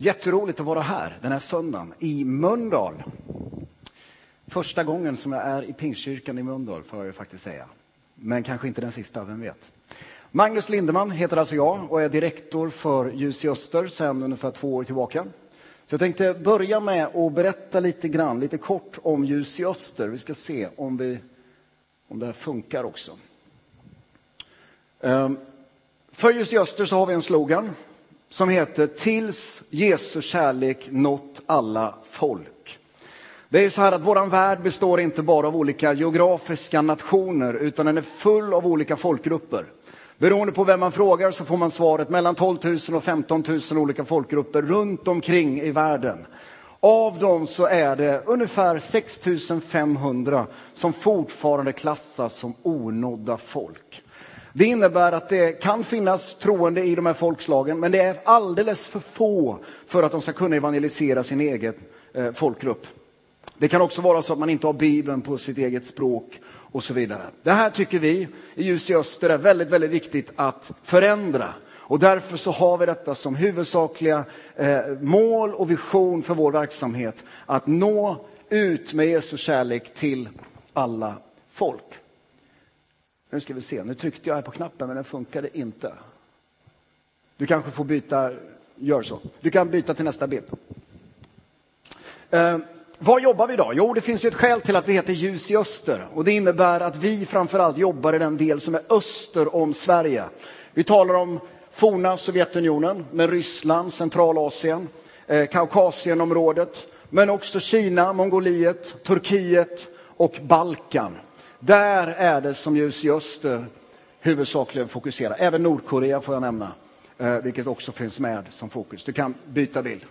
Jätteroligt att vara här den här söndagen i Mölndal. Första gången som jag är i Pingstkyrkan i Mölndal får jag ju faktiskt säga. Men kanske inte den sista, vem vet. Magnus Lindeman heter alltså jag och är direktor för Ljus i Öster sedan ungefär två år tillbaka. Så jag tänkte börja med att berätta lite grann, lite kort om Ljus i Öster. Vi ska se om, vi, om det här funkar också. Ehm, för Ljus i Öster så har vi en slogan som heter Tills Jesu kärlek nått alla folk. Det är så här att våran värld består inte bara av olika geografiska nationer utan den är full av olika folkgrupper. Beroende på vem man frågar så får man svaret mellan 12 000 och 15 000 olika folkgrupper runt omkring i världen. Av dem så är det ungefär 6 500 som fortfarande klassas som onådda folk. Det innebär att det kan finnas troende i de här folkslagen, men det är alldeles för få för att de ska kunna evangelisera sin egen eh, folkgrupp. Det kan också vara så att man inte har Bibeln på sitt eget språk och så vidare. Det här tycker vi i Ljus i Öster är väldigt, väldigt viktigt att förändra. Och därför så har vi detta som huvudsakliga eh, mål och vision för vår verksamhet. Att nå ut med Jesu kärlek till alla folk. Nu ska vi se, nu tryckte jag här på knappen men den funkade inte. Du kanske får byta, gör så. Du kan byta till nästa bild. Eh, vad jobbar vi då? Jo, det finns ju ett skäl till att vi heter Ljus i öster och det innebär att vi framförallt jobbar i den del som är öster om Sverige. Vi talar om forna Sovjetunionen med Ryssland, Centralasien, eh, Kaukasienområdet, men också Kina, Mongoliet, Turkiet och Balkan. Där är det som Ljus i öster huvudsakligen fokuserar. Även Nordkorea får jag nämna, eh, vilket också finns med som fokus. Du kan byta bild.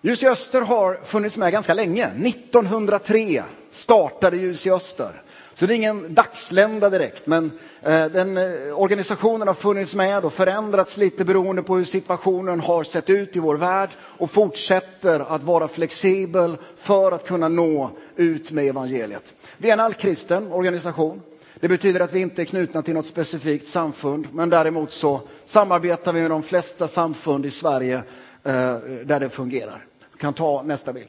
Ljus i öster har funnits med ganska länge. 1903 startade Ljus i öster. Så det är ingen dagslända direkt, men eh, den, eh, organisationen har funnits med och förändrats lite beroende på hur situationen har sett ut i vår värld och fortsätter att vara flexibel för att kunna nå ut med evangeliet. Vi är en allkristen organisation. Det betyder att vi inte är knutna till något specifikt samfund, men däremot så samarbetar vi med de flesta samfund i Sverige eh, där det fungerar. Vi kan ta nästa bild.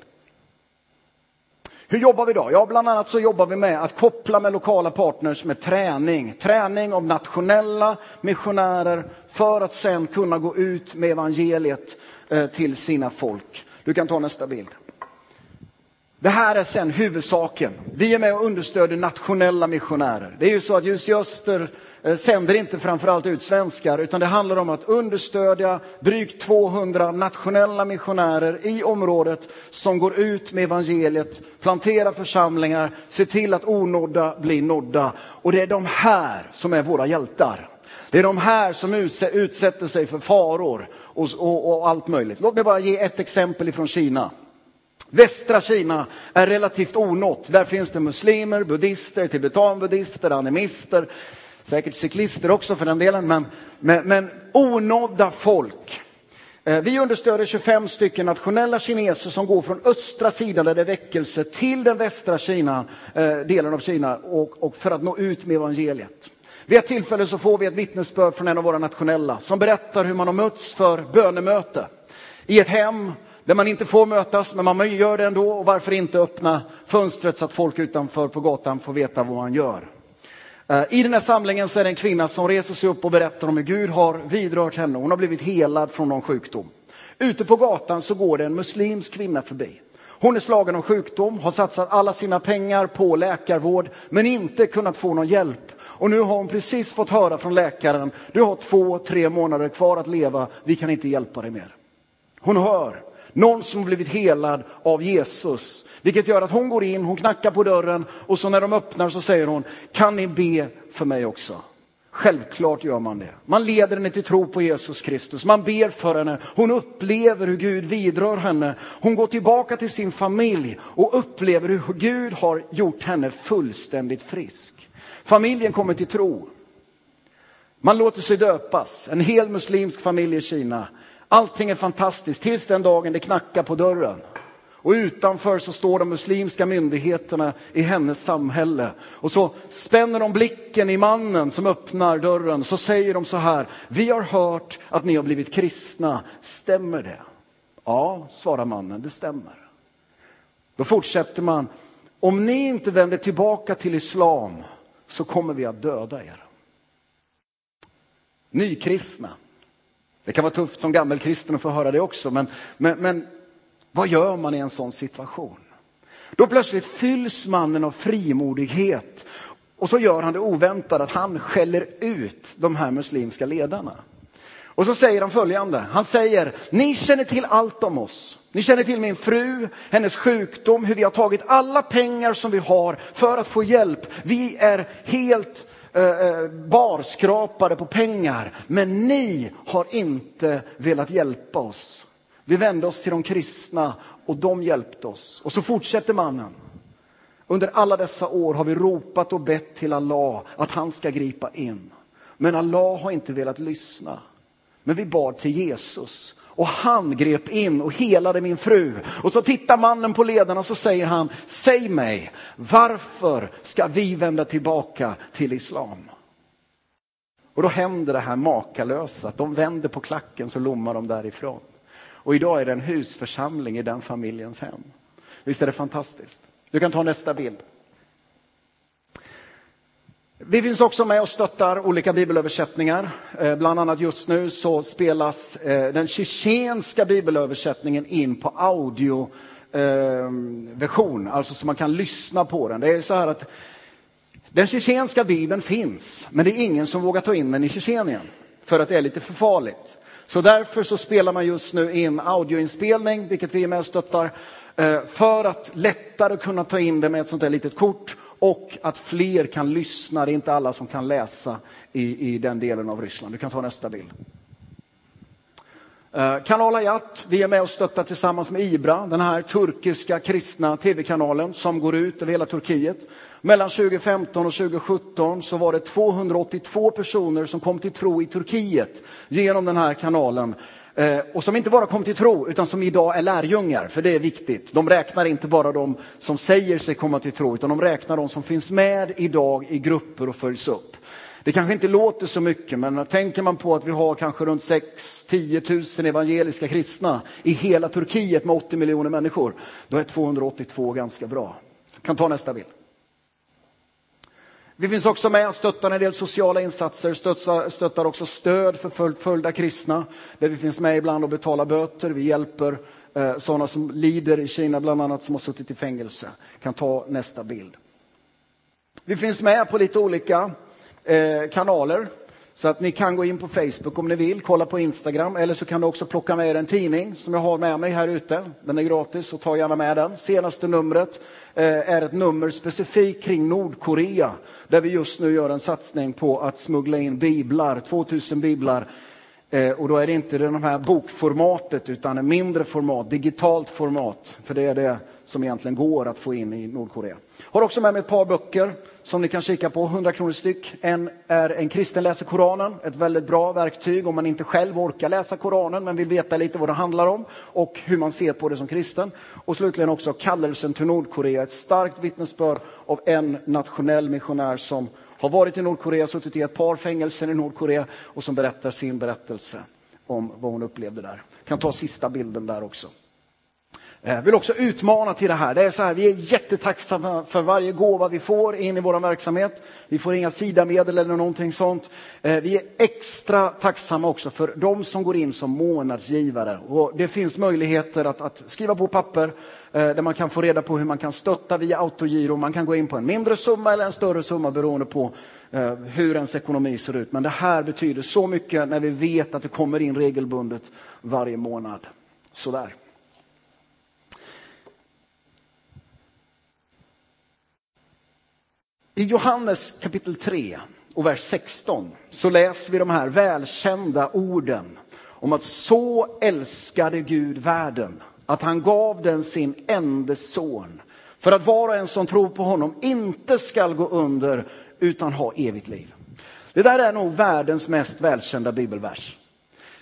Hur jobbar vi då? Ja, bland annat så jobbar vi med att koppla med lokala partners med träning. Träning av nationella missionärer för att sen kunna gå ut med evangeliet eh, till sina folk. Du kan ta nästa bild. Det här är sen huvudsaken. Vi är med och understöder nationella missionärer. Det är ju så att Ljus i Öster Eh, sänder inte framförallt ut svenskar, utan det handlar om att understödja drygt 200 nationella missionärer i området som går ut med evangeliet, planterar församlingar, ser till att onådda blir nådda. Och det är de här som är våra hjältar. Det är de här som utsätter sig för faror och, och, och allt möjligt. Låt mig bara ge ett exempel ifrån Kina. Västra Kina är relativt onått. Där finns det muslimer, buddister, tibetanbuddister, animister, säkert cyklister också för den delen, men, men, men onådda folk. Eh, vi understöder 25 stycken nationella kineser som går från östra sidan där det är väckelse till den västra Kina, eh, delen av Kina och, och för att nå ut med evangeliet. Vid ett tillfälle så får vi ett vittnesbörd från en av våra nationella som berättar hur man har mötts för bönemöte i ett hem där man inte får mötas, men man gör det ändå. Och varför inte öppna fönstret så att folk utanför på gatan får veta vad man gör? Eh, I den här samlingen så är det en kvinna som reser sig upp och berättar om hur Gud har vidrört henne. Hon har blivit helad från någon sjukdom. Ute på gatan så går det en muslimsk kvinna förbi. Hon är slagen av sjukdom, har satsat alla sina pengar på läkarvård men inte kunnat få någon hjälp. Och nu har hon precis fått höra från läkaren, du har två, tre månader kvar att leva, vi kan inte hjälpa dig mer. Hon hör någon som blivit helad av Jesus. Vilket gör att hon går in, hon knackar på dörren och så när de öppnar så säger hon, kan ni be för mig också? Självklart gör man det. Man leder henne till tro på Jesus Kristus. Man ber för henne. Hon upplever hur Gud vidrör henne. Hon går tillbaka till sin familj och upplever hur Gud har gjort henne fullständigt frisk. Familjen kommer till tro. Man låter sig döpas. En hel muslimsk familj i Kina. Allting är fantastiskt tills den dagen det knackar på dörren. Och utanför så står de muslimska myndigheterna i hennes samhälle. Och så spänner de blicken i mannen som öppnar dörren. Så säger de så här, vi har hört att ni har blivit kristna, stämmer det? Ja, svarar mannen, det stämmer. Då fortsätter man, om ni inte vänder tillbaka till islam så kommer vi att döda er. Nykristna. Det kan vara tufft som gammelkristen att få höra det också, men, men, men vad gör man i en sån situation? Då plötsligt fylls mannen av frimodighet och så gör han det oväntade att han skäller ut de här muslimska ledarna. Och så säger han följande, han säger, ni känner till allt om oss. Ni känner till min fru, hennes sjukdom, hur vi har tagit alla pengar som vi har för att få hjälp. Vi är helt Eh, eh, barskrapade på pengar, men ni har inte velat hjälpa oss. Vi vände oss till de kristna och de hjälpte oss. Och så fortsätter mannen. Under alla dessa år har vi ropat och bett till Allah att han ska gripa in. Men Allah har inte velat lyssna. Men vi bad till Jesus och han grep in och helade min fru. Och så tittar mannen på ledarna och så säger han, säg mig, varför ska vi vända tillbaka till islam? Och då händer det här makalösa, att de vänder på klacken så lommar de därifrån. Och idag är det en husförsamling i den familjens hem. Visst är det fantastiskt? Du kan ta nästa bild. Vi finns också med och stöttar olika bibelöversättningar. Eh, bland annat just nu så spelas eh, den tjetjenska bibelöversättningen in på audioversion, eh, alltså så man kan lyssna på den. Det är så här att den tjetjenska bibeln finns, men det är ingen som vågar ta in den i Tjetjenien för att det är lite för farligt. Så därför så spelar man just nu in audioinspelning, vilket vi är med och stöttar, för att lättare kunna ta in det med ett sånt där litet kort och att fler kan lyssna. Det är inte alla som kan läsa i, i den delen av Ryssland. Du kan ta nästa bild. Eh, kanal Ayat, vi är med och stöttar tillsammans med Ibra, den här turkiska kristna tv-kanalen som går ut över hela Turkiet. Mellan 2015 och 2017 så var det 282 personer som kom till tro i Turkiet genom den här kanalen. Eh, och som inte bara kom till tro, utan som idag är lärjungar, för det är viktigt. De räknar inte bara de som säger sig komma till tro, utan de räknar de som finns med idag i grupper och följs upp. Det kanske inte låter så mycket, men tänker man på att vi har kanske runt 6-10 000 evangeliska kristna i hela Turkiet med 80 miljoner människor, då är 282 ganska bra. Jag kan ta nästa bild. Vi finns också med och stöttar en del sociala insatser, stöttar, stöttar också stöd för förföljda kristna, där vi finns med ibland och betalar böter. Vi hjälper eh, sådana som lider i Kina, bland annat, som har suttit i fängelse. Kan ta nästa bild. Vi finns med på lite olika eh, kanaler. Så att ni kan gå in på Facebook om ni vill, kolla på Instagram eller så kan du också plocka med er en tidning som jag har med mig här ute. Den är gratis så ta gärna med den. Senaste numret eh, är ett nummer specifikt kring Nordkorea där vi just nu gör en satsning på att smuggla in biblar, 2000 biblar eh, och då är det inte det här bokformatet utan ett mindre format, digitalt format. För det är det som egentligen går att få in i Nordkorea. Har också med mig ett par böcker som ni kan kika på, 100 kronor styck. En är En kristen läser Koranen, ett väldigt bra verktyg om man inte själv orkar läsa Koranen men vill veta lite vad det handlar om och hur man ser på det som kristen. Och slutligen också Kallelsen till Nordkorea, ett starkt vittnesbörd av en nationell missionär som har varit i Nordkorea, suttit i ett par fängelser i Nordkorea och som berättar sin berättelse om vad hon upplevde där. Kan ta sista bilden där också. Jag vill också utmana till det här. Det är så här, vi är jättetacksamma för varje gåva vi får in i vår verksamhet. Vi får inga sidamedel eller någonting sånt. Eh, vi är extra tacksamma också för de som går in som månadsgivare. Och det finns möjligheter att, att skriva på papper eh, där man kan få reda på hur man kan stötta via autogiro. Man kan gå in på en mindre summa eller en större summa beroende på hur ens ekonomi ser ut. Men det här betyder så mycket när vi vet att det kommer in regelbundet varje månad. Sådär. I Johannes kapitel 3 och vers 16 så läser vi de här välkända orden om att så älskade Gud världen att han gav den sin enda son för att var och en som tror på honom inte skall gå under utan ha evigt liv. Det där är nog världens mest välkända bibelvers.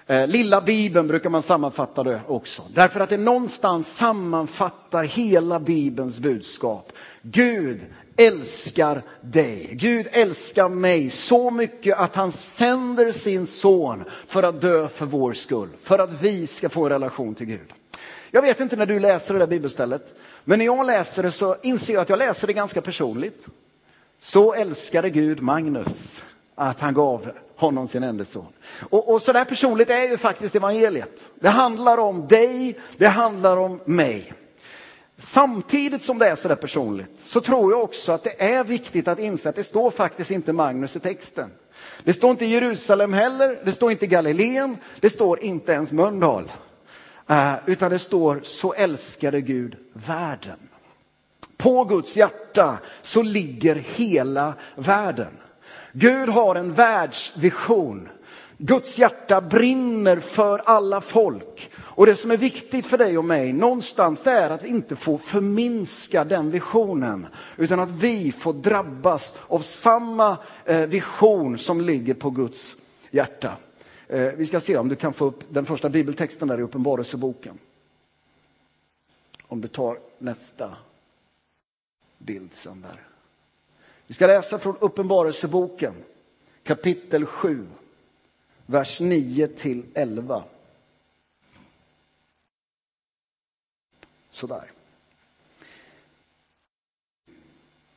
Eh, lilla bibeln brukar man sammanfatta det också. Därför att det någonstans sammanfattar hela bibelns budskap. Gud älskar dig. Gud älskar mig så mycket att han sänder sin son för att dö för vår skull. För att vi ska få en relation till Gud. Jag vet inte när du läser det där bibelstället. Men när jag läser det så inser jag att jag läser det ganska personligt. Så älskade Gud Magnus att han gav honom sin enda son. Och, och så där personligt är ju faktiskt evangeliet. Det handlar om dig, det handlar om mig. Samtidigt som det är så där personligt så tror jag också att det är viktigt att inse att det står faktiskt inte Magnus i texten. Det står inte Jerusalem heller, det står inte Galileen, det står inte ens Mölndal. Eh, utan det står så älskade Gud världen. På Guds hjärta så ligger hela världen. Gud har en världsvision. Guds hjärta brinner för alla folk. Och det som är viktigt för dig och mig någonstans det är att vi inte får förminska den visionen. Utan att vi får drabbas av samma eh, vision som ligger på Guds hjärta. Eh, vi ska se om du kan få upp den första bibeltexten där i Uppenbarelseboken. Om du tar nästa bild sen där. Vi ska läsa från Uppenbarelseboken kapitel 7, vers 9 till 11. Sådär.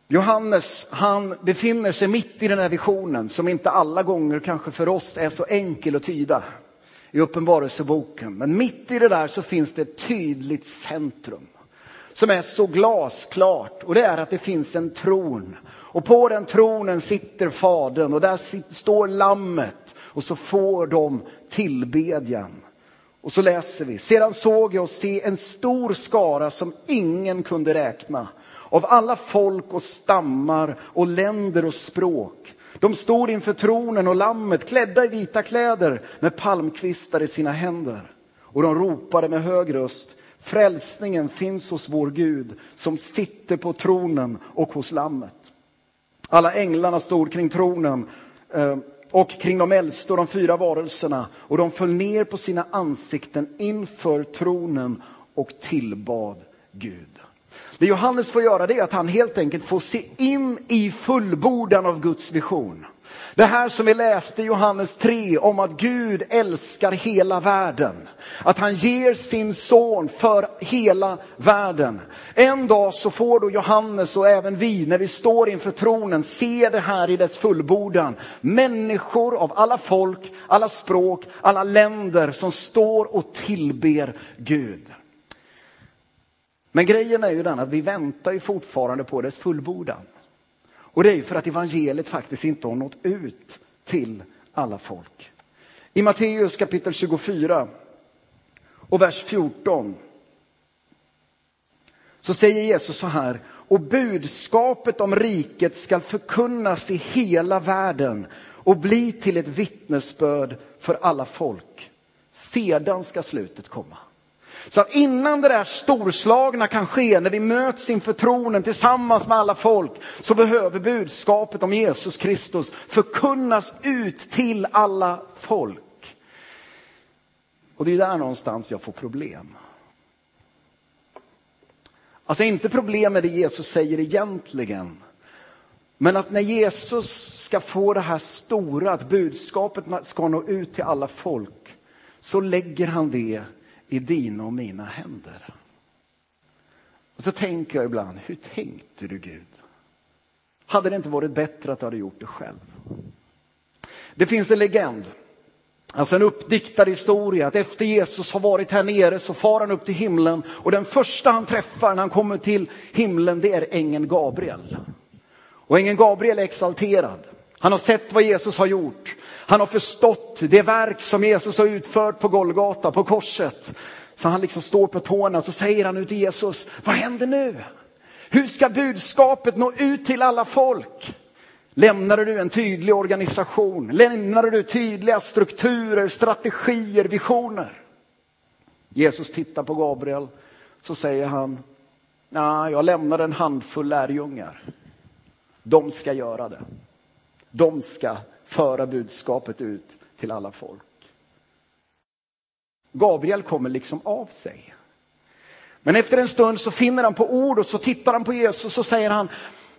Johannes, han befinner sig mitt i den här visionen som inte alla gånger kanske för oss är så enkel att tyda i Uppenbarelseboken. Men mitt i det där så finns det ett tydligt centrum som är så glasklart och det är att det finns en tron. Och på den tronen sitter Fadern och där står Lammet och så får de tillbedjan. Och så läser vi, sedan såg jag se en stor skara som ingen kunde räkna av alla folk och stammar och länder och språk. De stod inför tronen och lammet klädda i vita kläder med palmkvistar i sina händer. Och de ropade med hög röst, frälsningen finns hos vår Gud som sitter på tronen och hos lammet. Alla änglarna stod kring tronen eh, och kring de äldste och de fyra varelserna och de föll ner på sina ansikten inför tronen och tillbad Gud. Det Johannes får göra det är att han helt enkelt får se in i fullbordan av Guds vision. Det här som vi läste i Johannes 3 om att Gud älskar hela världen. Att han ger sin son för hela världen. En dag så får då Johannes och även vi när vi står inför tronen se det här i dess fullbordan. Människor av alla folk, alla språk, alla länder som står och tillber Gud. Men grejen är ju den att vi väntar ju fortfarande på dess fullbordan. Och det är ju för att evangeliet faktiskt inte har nått ut till alla folk. I Matteus kapitel 24 och vers 14 så säger Jesus så här, och budskapet om riket ska förkunnas i hela världen och bli till ett vittnesbörd för alla folk. Sedan ska slutet komma. Så att innan det där storslagna kan ske, när vi möts inför tronen tillsammans med alla folk, så behöver budskapet om Jesus Kristus förkunnas ut till alla folk. Och det är där någonstans jag får problem. Alltså inte problem med det Jesus säger egentligen. Men att när Jesus ska få det här stora, att budskapet ska nå ut till alla folk, så lägger han det i dina och mina händer. Och så tänker jag ibland, hur tänkte du Gud? Hade det inte varit bättre att du hade gjort det själv? Det finns en legend, alltså en uppdiktad historia, att efter Jesus har varit här nere så far han upp till himlen och den första han träffar när han kommer till himlen det är ängeln Gabriel. Och ängeln Gabriel är exalterad. Han har sett vad Jesus har gjort. Han har förstått det verk som Jesus har utfört på Golgata, på korset. Så han liksom står på tårna så säger han ut till Jesus, vad händer nu? Hur ska budskapet nå ut till alla folk? Lämnade du en tydlig organisation? Lämnade du tydliga strukturer, strategier, visioner? Jesus tittar på Gabriel, så säger han, nej, jag lämnade en handfull lärjungar. De ska göra det. De ska föra budskapet ut till alla folk. Gabriel kommer liksom av sig. Men efter en stund så finner han på ord och så tittar han på Jesus och så säger han,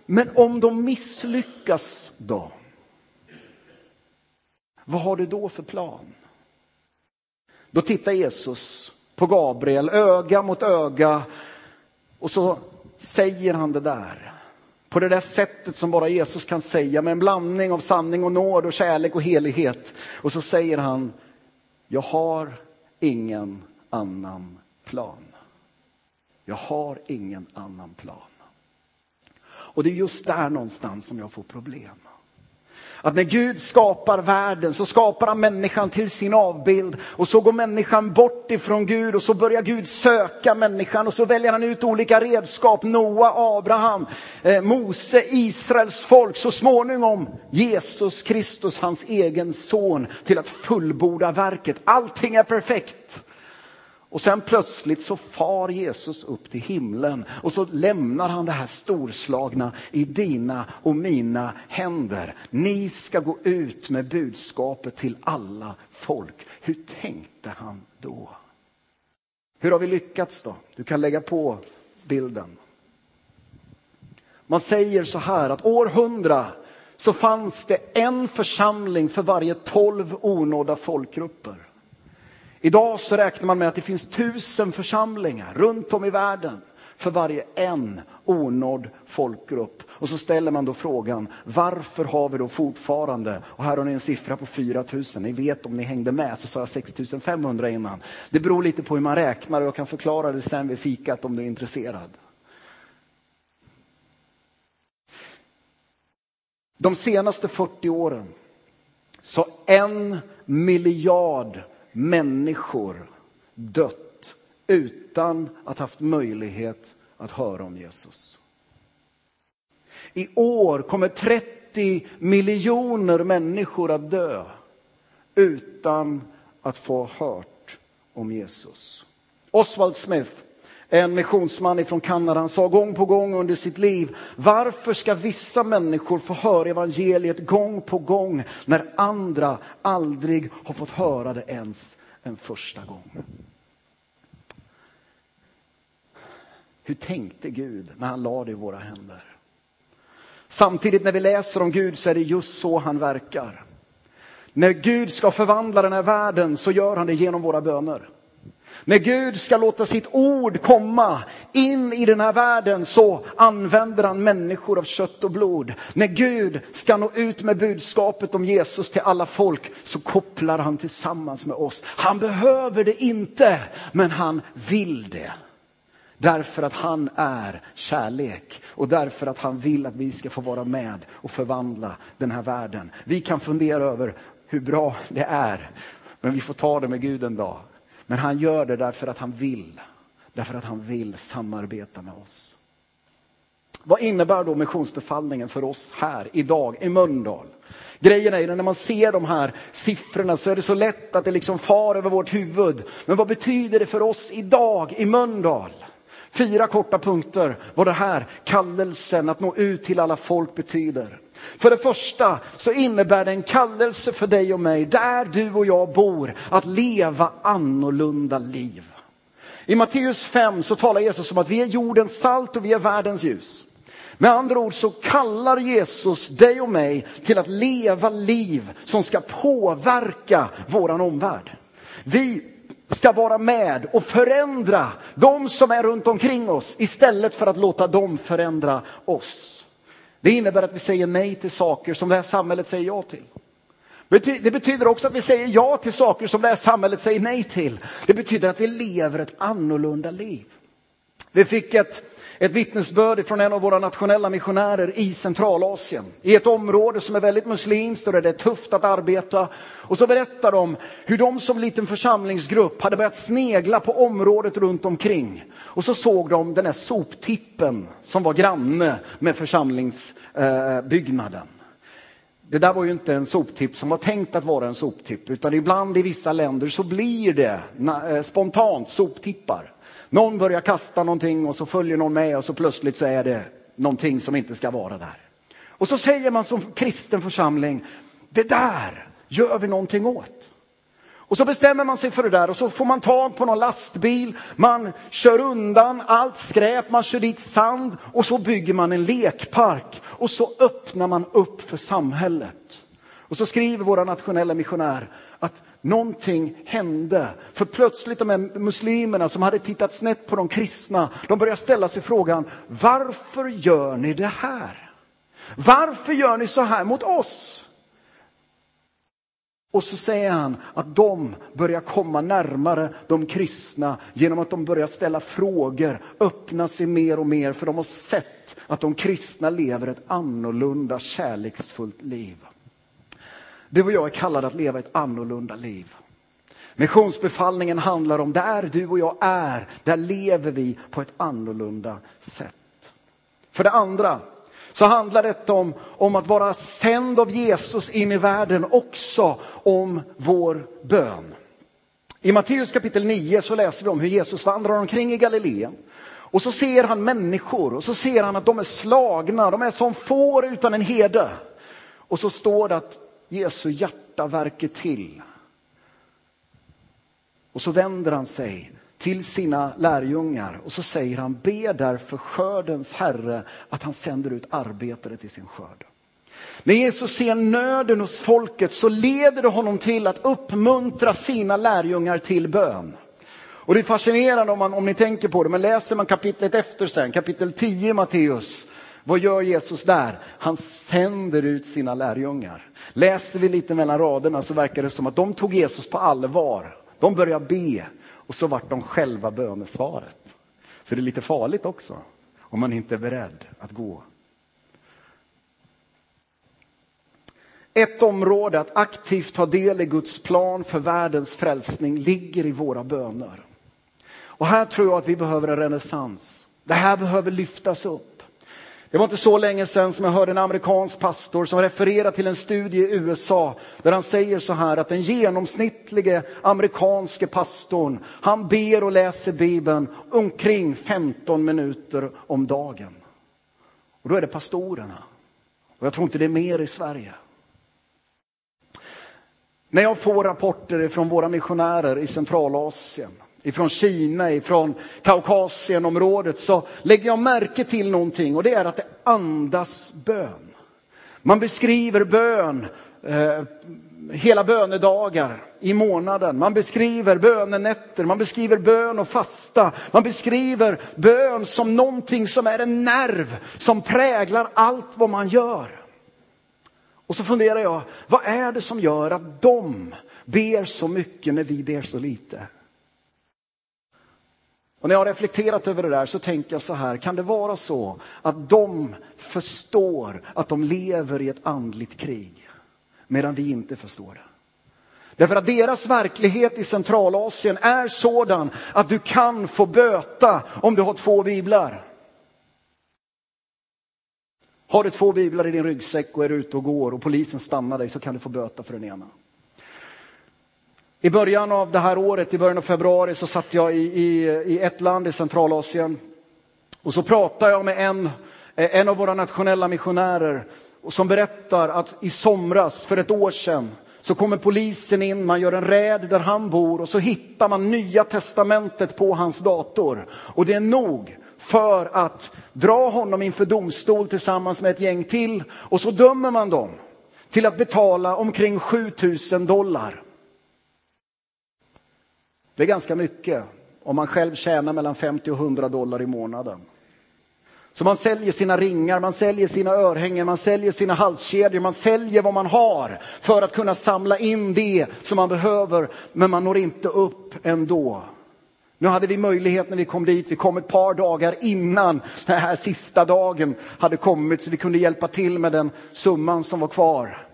men om de misslyckas då? Vad har du då för plan? Då tittar Jesus på Gabriel, öga mot öga och så säger han det där. På det där sättet som bara Jesus kan säga med en blandning av sanning och nåd och kärlek och helighet. Och så säger han, jag har ingen annan plan. Jag har ingen annan plan. Och det är just där någonstans som jag får problem. Att när Gud skapar världen så skapar han människan till sin avbild och så går människan bort ifrån Gud och så börjar Gud söka människan och så väljer han ut olika redskap, Noa, Abraham, eh, Mose, Israels folk, så småningom Jesus Kristus, hans egen son, till att fullborda verket. Allting är perfekt. Och sen plötsligt så far Jesus upp till himlen och så lämnar han det här storslagna i dina och mina händer. Ni ska gå ut med budskapet till alla folk. Hur tänkte han då? Hur har vi lyckats då? Du kan lägga på bilden. Man säger så här att år hundra så fanns det en församling för varje tolv onådda folkgrupper. Idag så räknar man med att det finns tusen församlingar runt om i världen för varje en onådd folkgrupp. Och så ställer man då frågan, varför har vi då fortfarande, och här har ni en siffra på 4 000, ni vet om ni hängde med så sa jag 6 500 innan. Det beror lite på hur man räknar och jag kan förklara det sen vid fikat om du är intresserad. De senaste 40 åren så en miljard människor dött utan att haft möjlighet att höra om Jesus. I år kommer 30 miljoner människor att dö utan att få hört om Jesus. Oswald Smith, en missionsman från Kanada, han sa gång på gång under sitt liv, varför ska vissa människor få höra evangeliet gång på gång när andra aldrig har fått höra det ens en första gång? Hur tänkte Gud när han lade det i våra händer? Samtidigt när vi läser om Gud så är det just så han verkar. När Gud ska förvandla den här världen så gör han det genom våra böner. När Gud ska låta sitt ord komma in i den här världen så använder han människor av kött och blod. När Gud ska nå ut med budskapet om Jesus till alla folk så kopplar han tillsammans med oss. Han behöver det inte, men han vill det. Därför att han är kärlek och därför att han vill att vi ska få vara med och förvandla den här världen. Vi kan fundera över hur bra det är, men vi får ta det med Gud en dag. Men han gör det därför att han vill. Därför att han vill samarbeta med oss. Vad innebär då missionsbefallningen för oss här idag i Mölndal? Grejen är ju när man ser de här siffrorna så är det så lätt att det liksom far över vårt huvud. Men vad betyder det för oss idag i Mölndal? Fyra korta punkter vad det här kallelsen att nå ut till alla folk betyder. För det första så innebär det en kallelse för dig och mig, där du och jag bor, att leva annorlunda liv. I Matteus 5 så talar Jesus om att vi är jordens salt och vi är världens ljus. Med andra ord så kallar Jesus dig och mig till att leva liv som ska påverka våran omvärld. Vi ska vara med och förändra de som är runt omkring oss istället för att låta dem förändra oss. Det innebär att vi säger nej till saker som det här samhället säger ja till. Det betyder också att vi säger ja till saker som det här samhället säger nej till. Det betyder att vi lever ett annorlunda liv. Vi fick ett, ett vittnesbörd från en av våra nationella missionärer i Centralasien. I ett område som är väldigt muslimskt och där det är tufft att arbeta. Och så berättar de hur de som liten församlingsgrupp hade börjat snegla på området runt omkring. Och så såg de den här soptippen som var granne med församlingsbyggnaden. Det där var ju inte en soptipp som var tänkt att vara en soptipp, utan ibland i vissa länder så blir det eh, spontant soptippar. Någon börjar kasta någonting och så följer någon med och så plötsligt så är det någonting som inte ska vara där. Och så säger man som kristen församling, det där gör vi någonting åt. Och så bestämmer man sig för det där och så får man tag på någon lastbil, man kör undan allt skräp, man kör dit sand och så bygger man en lekpark och så öppnar man upp för samhället. Och så skriver våra nationella missionär att någonting hände. För plötsligt de här muslimerna som hade tittat snett på de kristna, de började ställa sig frågan, varför gör ni det här? Varför gör ni så här mot oss? Och så säger han att de börjar komma närmare de kristna genom att de börjar ställa frågor, öppna sig mer och mer för de har sett att de kristna lever ett annorlunda kärleksfullt liv. Du och jag är kallade att leva ett annorlunda liv. Missionsbefallningen handlar om där du och jag är, där lever vi på ett annorlunda sätt. För det andra så handlar detta om, om att vara sänd av Jesus in i världen också om vår bön. I Matteus kapitel 9 så läser vi om hur Jesus vandrar omkring i Galileen. Och så ser han människor och så ser han att de är slagna, de är som får utan en herde. Och så står det att Jesu hjärta verkar till. Och så vänder han sig till sina lärjungar och så säger han, be därför skördens herre att han sänder ut arbetare till sin skörd. När Jesus ser nöden hos folket så leder det honom till att uppmuntra sina lärjungar till bön. Och det är fascinerande om, man, om ni tänker på det, men läser man kapitlet efter sen, kapitel 10 i Matteus, vad gör Jesus där? Han sänder ut sina lärjungar. Läser vi lite mellan raderna så verkar det som att de tog Jesus på allvar. De började be och så vart de själva bönesvaret. Så det är lite farligt också om man inte är beredd att gå. Ett område att aktivt ta del i Guds plan för världens frälsning ligger i våra böner. Och här tror jag att vi behöver en renässans. Det här behöver lyftas upp. Det var inte så länge sedan som jag hörde en amerikansk pastor som refererar till en studie i USA där han säger så här att den genomsnittlige amerikanske pastorn, han ber och läser Bibeln omkring 15 minuter om dagen. Och då är det pastorerna. Och jag tror inte det är mer i Sverige. När jag får rapporter från våra missionärer i Centralasien ifrån Kina, ifrån Kaukasienområdet så lägger jag märke till någonting och det är att det andas bön. Man beskriver bön eh, hela bönedagar i månaden. Man beskriver bönenätter, man beskriver bön och fasta. Man beskriver bön som någonting som är en nerv som präglar allt vad man gör. Och så funderar jag, vad är det som gör att de ber så mycket när vi ber så lite? Och när jag har reflekterat över det där så tänker jag så här, kan det vara så att de förstår att de lever i ett andligt krig medan vi inte förstår det? Därför att deras verklighet i Centralasien är sådan att du kan få böta om du har två biblar. Har du två biblar i din ryggsäck och är ute och går och polisen stannar dig så kan du få böta för den ena. I början av det här året, i början av februari, så satt jag i, i, i ett land i Centralasien. Och så pratade jag med en, eh, en av våra nationella missionärer som berättar att i somras, för ett år sedan, så kommer polisen in, man gör en räd där han bor och så hittar man Nya Testamentet på hans dator. Och det är nog för att dra honom inför domstol tillsammans med ett gäng till och så dömer man dem till att betala omkring 7000 dollar. Det är ganska mycket om man själv tjänar mellan 50 och 100 dollar i månaden. Så man säljer sina ringar, man säljer sina örhängen, man säljer sina halskedjor, man säljer vad man har för att kunna samla in det som man behöver, men man når inte upp ändå. Nu hade vi möjlighet när vi kom dit, vi kom ett par dagar innan den här sista dagen hade kommit så vi kunde hjälpa till med den summan som var kvar.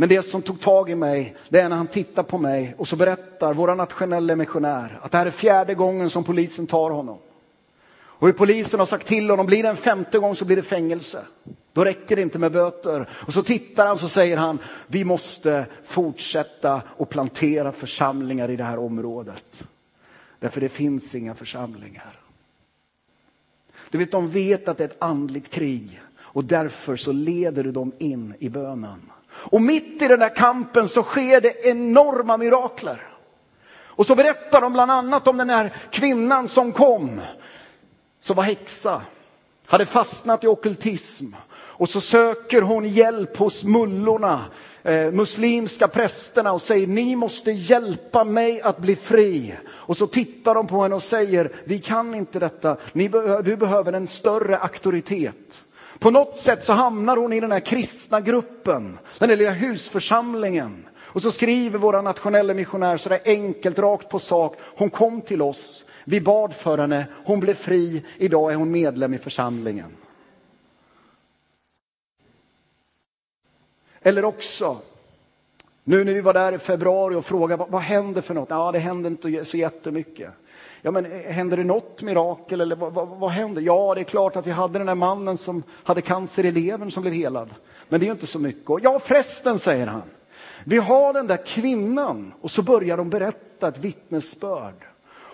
Men det som tog tag i mig, det är när han tittar på mig och så berättar våra nationella missionär att det här är fjärde gången som polisen tar honom. Och hur polisen har sagt till honom, blir det en femte gång så blir det fängelse. Då räcker det inte med böter. Och så tittar han så säger han, vi måste fortsätta och plantera församlingar i det här området. Därför det finns inga församlingar. Du vet, de vet att det är ett andligt krig och därför så leder du dem in i bönen. Och mitt i den där kampen så sker det enorma mirakler. Och så berättar de bland annat om den här kvinnan som kom, som var häxa, hade fastnat i okultism. Och så söker hon hjälp hos mullorna, eh, muslimska prästerna och säger ni måste hjälpa mig att bli fri. Och så tittar de på henne och säger vi kan inte detta, Ni be du behöver en större auktoritet. På något sätt så hamnar hon i den här kristna gruppen, den där lilla husförsamlingen. Och så skriver våra nationella missionär så där enkelt, rakt på sak. Hon kom till oss, vi bad för henne, hon blev fri, idag är hon medlem i församlingen. Eller också, nu när vi var där i februari och frågade vad, vad händer för något? Ja, det händer inte så jättemycket. Ja, men eh, händer det något mirakel eller vad, vad, vad händer? Ja, det är klart att vi hade den där mannen som hade cancer i levern som blev helad. Men det är ju inte så mycket. Och ja, förresten, säger han. Vi har den där kvinnan och så börjar de berätta ett vittnesbörd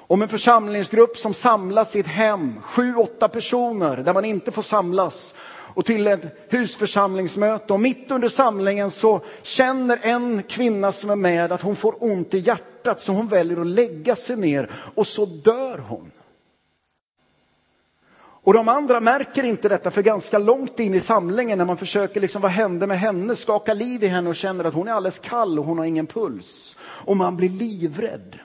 om en församlingsgrupp som samlas i ett hem, sju, åtta personer där man inte får samlas och till ett husförsamlingsmöte. Och mitt under samlingen så känner en kvinna som är med att hon får ont i hjärtat så hon väljer att lägga sig ner och så dör hon. Och de andra märker inte detta för ganska långt in i samlingen när man försöker liksom, vad hände med henne, skaka liv i henne och känner att hon är alldeles kall och hon har ingen puls. Och man blir livrädd.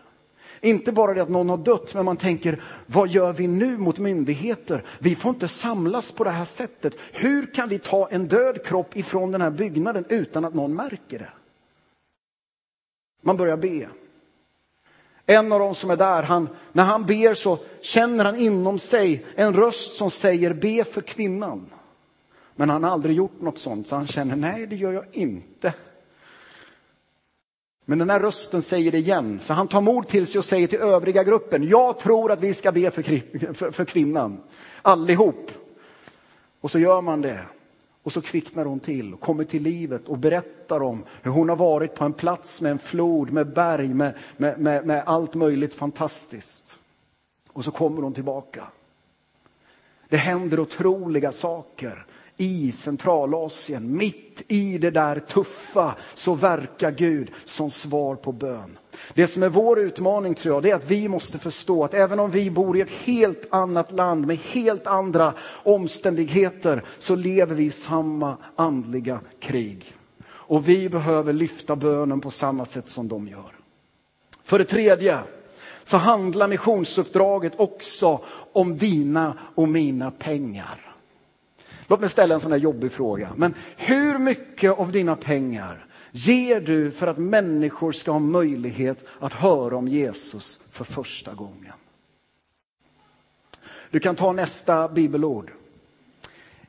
Inte bara det att någon har dött, men man tänker, vad gör vi nu mot myndigheter? Vi får inte samlas på det här sättet. Hur kan vi ta en död kropp ifrån den här byggnaden utan att någon märker det? Man börjar be. En av dem som är där, han, när han ber så känner han inom sig en röst som säger be för kvinnan. Men han har aldrig gjort något sånt, så han känner nej, det gör jag inte. Men den här rösten säger det igen, så han tar mod till sig och säger till övriga gruppen, jag tror att vi ska be för, för, för kvinnan, allihop. Och så gör man det. Och så kvicknar hon till och kommer till livet och berättar om hur hon har varit på en plats med en flod, med berg, med, med, med, med allt möjligt fantastiskt. Och så kommer hon tillbaka. Det händer otroliga saker i Centralasien, mitt i det där tuffa, så verkar Gud som svar på bön. Det som är vår utmaning tror jag, det är att vi måste förstå att även om vi bor i ett helt annat land med helt andra omständigheter så lever vi i samma andliga krig. Och vi behöver lyfta bönen på samma sätt som de gör. För det tredje så handlar missionsuppdraget också om dina och mina pengar. Låt mig ställa en sån här jobbig fråga. Men hur mycket av dina pengar ger du för att människor ska ha möjlighet att höra om Jesus för första gången? Du kan ta nästa bibelord.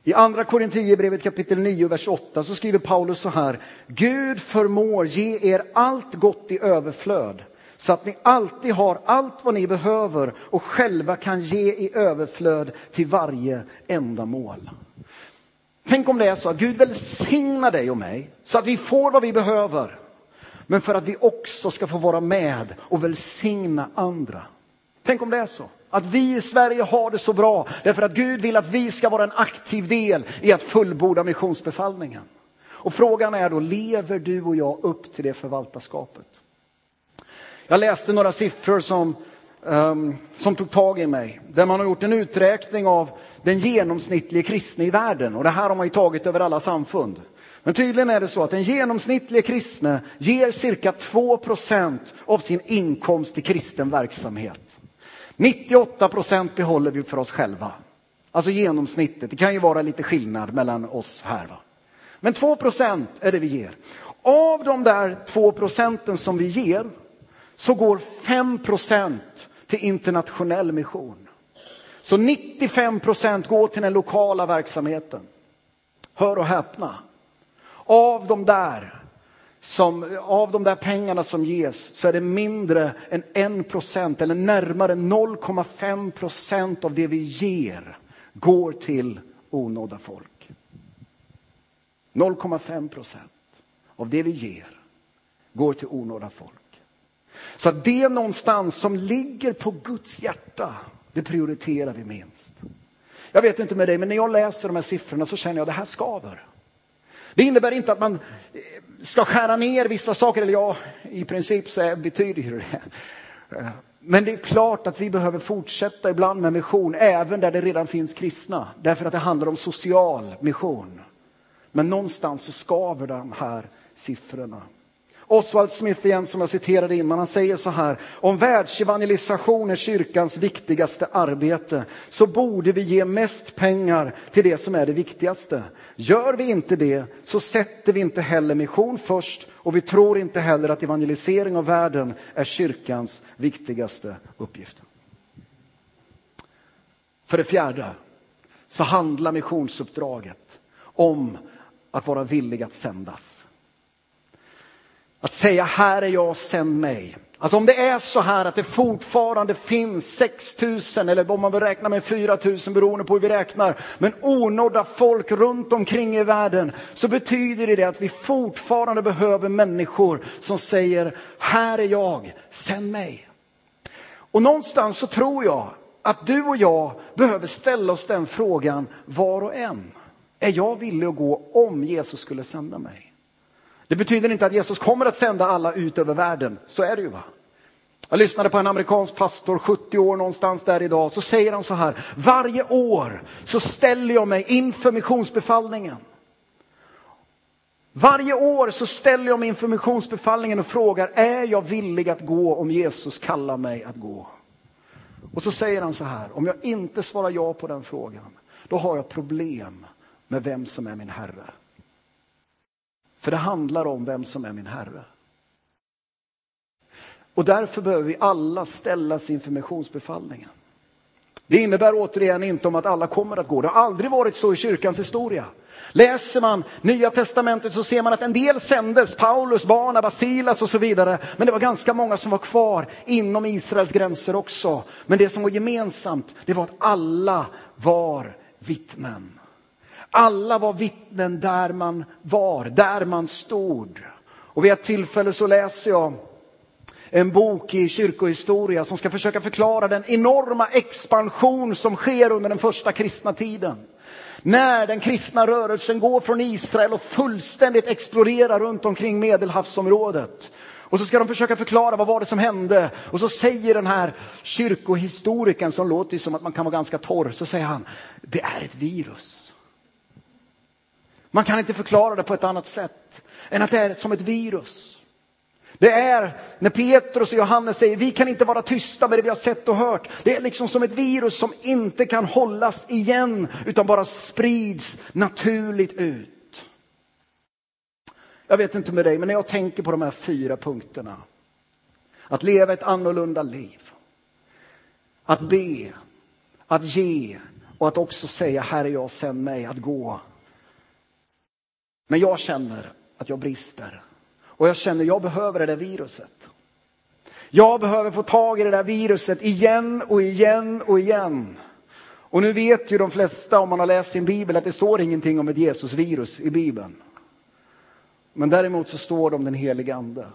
I andra Korinthierbrevet kapitel 9, vers 8 så skriver Paulus så här. Gud förmår ge er allt gott i överflöd så att ni alltid har allt vad ni behöver och själva kan ge i överflöd till varje ändamål. Tänk om det är så att Gud välsignar dig och mig så att vi får vad vi behöver. Men för att vi också ska få vara med och välsigna andra. Tänk om det är så. Att vi i Sverige har det så bra därför att Gud vill att vi ska vara en aktiv del i att fullborda missionsbefallningen. Och frågan är då, lever du och jag upp till det förvaltarskapet? Jag läste några siffror som, um, som tog tag i mig. Där man har gjort en uträkning av den genomsnittliga kristne i världen. Och det här har man ju tagit över alla samfund. Men tydligen är det så att den genomsnittliga kristne ger cirka 2 procent av sin inkomst till kristen verksamhet. 98 procent behåller vi för oss själva. Alltså genomsnittet. Det kan ju vara lite skillnad mellan oss här. Va? Men 2 procent är det vi ger. Av de där 2 procenten som vi ger så går 5 procent till internationell mission. Så 95 procent går till den lokala verksamheten. Hör och häpna. Av de där som, av de där pengarna som ges så är det mindre än 1 procent eller närmare 0,5 procent av det vi ger går till onådda folk. 0,5 procent av det vi ger går till onådda folk. Så det är någonstans som ligger på Guds hjärta det prioriterar vi minst. Jag vet inte med dig, men när jag läser de här siffrorna så känner jag att det här skaver. Det innebär inte att man eh, ska skära ner vissa saker, eller ja, i princip så betyder ju det. Men det är klart att vi behöver fortsätta ibland med mission, även där det redan finns kristna. Därför att det handlar om social mission. Men någonstans så skaver de här siffrorna. Oswald Smith igen som jag citerade innan, han säger så här. Om världsevangelisation är kyrkans viktigaste arbete så borde vi ge mest pengar till det som är det viktigaste. Gör vi inte det så sätter vi inte heller mission först och vi tror inte heller att evangelisering av världen är kyrkans viktigaste uppgift. För det fjärde så handlar missionsuppdraget om att vara villig att sändas. Att säga här är jag, sänd mig. Alltså om det är så här att det fortfarande finns 6 000 eller om man vill räkna med 4 000 beroende på hur vi räknar, men onådda folk runt omkring i världen så betyder det att vi fortfarande behöver människor som säger här är jag, sänd mig. Och någonstans så tror jag att du och jag behöver ställa oss den frågan var och en. Är jag villig att gå om Jesus skulle sända mig? Det betyder inte att Jesus kommer att sända alla ut över världen. Så är det ju. va. Jag lyssnade på en amerikansk pastor, 70 år någonstans där idag, så säger han så här. Varje år så ställer jag mig inför missionsbefallningen. Varje år så ställer jag mig inför missionsbefallningen och frågar, är jag villig att gå om Jesus kallar mig att gå? Och så säger han så här, om jag inte svarar ja på den frågan, då har jag problem med vem som är min Herre. För det handlar om vem som är min Herre. Och därför behöver vi alla ställas inför missionsbefallningen. Det innebär återigen inte om att alla kommer att gå. Det har aldrig varit så i kyrkans historia. Läser man Nya Testamentet så ser man att en del sändes, Paulus, Barnabas, Silas och så vidare. Men det var ganska många som var kvar inom Israels gränser också. Men det som var gemensamt, det var att alla var vittnen. Alla var vittnen där man var, där man stod. Och vid ett tillfälle så läser jag en bok i kyrkohistoria som ska försöka förklara den enorma expansion som sker under den första kristna tiden. När den kristna rörelsen går från Israel och fullständigt exploderar runt omkring medelhavsområdet. Och så ska de försöka förklara vad var det som hände. Och så säger den här kyrkohistorikern som låter som att man kan vara ganska torr, så säger han, det är ett virus. Man kan inte förklara det på ett annat sätt än att det är som ett virus. Det är när Petrus och Johannes säger vi kan inte vara tysta med det vi har sett och hört. Det är liksom som ett virus som inte kan hållas igen utan bara sprids naturligt ut. Jag vet inte med dig, men när jag tänker på de här fyra punkterna. Att leva ett annorlunda liv. Att be, att ge och att också säga Herre jag sänd mig att gå men jag känner att jag brister. Och jag känner att jag behöver det där viruset. Jag behöver få tag i det där viruset igen och igen och igen. Och nu vet ju de flesta om man har läst sin bibel att det står ingenting om ett Jesusvirus i bibeln. Men däremot så står det om den helige ande.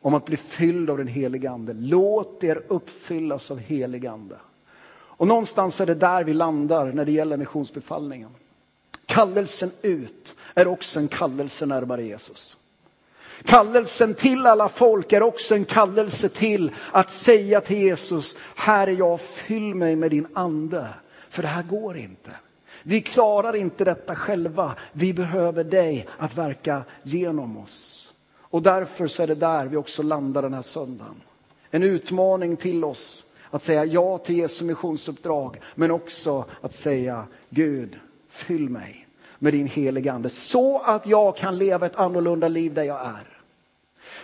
Om att bli fylld av den helige ande. Låt er uppfyllas av helig ande. Och någonstans är det där vi landar när det gäller missionsbefallningen. Kallelsen ut är också en kallelse närmare Jesus. Kallelsen till alla folk är också en kallelse till att säga till Jesus, här är jag, fyll mig med din ande. För det här går inte. Vi klarar inte detta själva. Vi behöver dig att verka genom oss. Och därför så är det där vi också landar den här söndagen. En utmaning till oss att säga ja till Jesu missionsuppdrag, men också att säga Gud, fyll mig med din heliga ande. Så att jag kan leva ett annorlunda liv där jag är.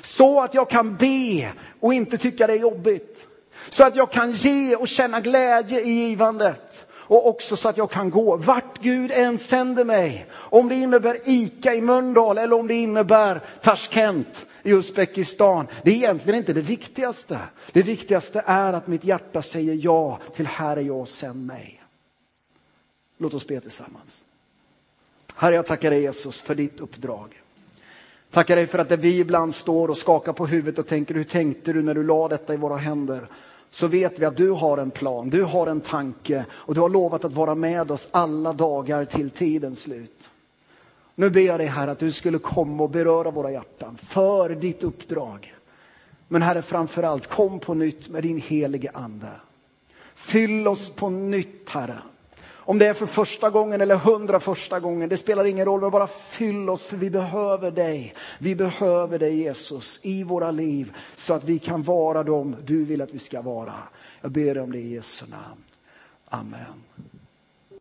Så att jag kan be och inte tycka det är jobbigt. Så att jag kan ge och känna glädje i givandet. Och också så att jag kan gå vart Gud än sänder mig. Om det innebär ICA i Mölndal eller om det innebär Tashkent i Uzbekistan. Det är egentligen inte det viktigaste. Det viktigaste är att mitt hjärta säger ja till Herre, jag sänd mig. Låt oss be tillsammans. Herre, jag tackar dig Jesus för ditt uppdrag. Tackar dig för att vi ibland står och skakar på huvudet och tänker, hur tänkte du när du la detta i våra händer? Så vet vi att du har en plan, du har en tanke och du har lovat att vara med oss alla dagar till tidens slut. Nu ber jag dig Herre att du skulle komma och beröra våra hjärtan för ditt uppdrag. Men Herre framförallt, kom på nytt med din helige Ande. Fyll oss på nytt Herre. Om det är för första gången eller hundra första gången, det spelar ingen roll. Men bara fyll oss för vi behöver dig. Vi behöver dig Jesus i våra liv så att vi kan vara dem du vill att vi ska vara. Jag ber om det i Jesu namn. Amen.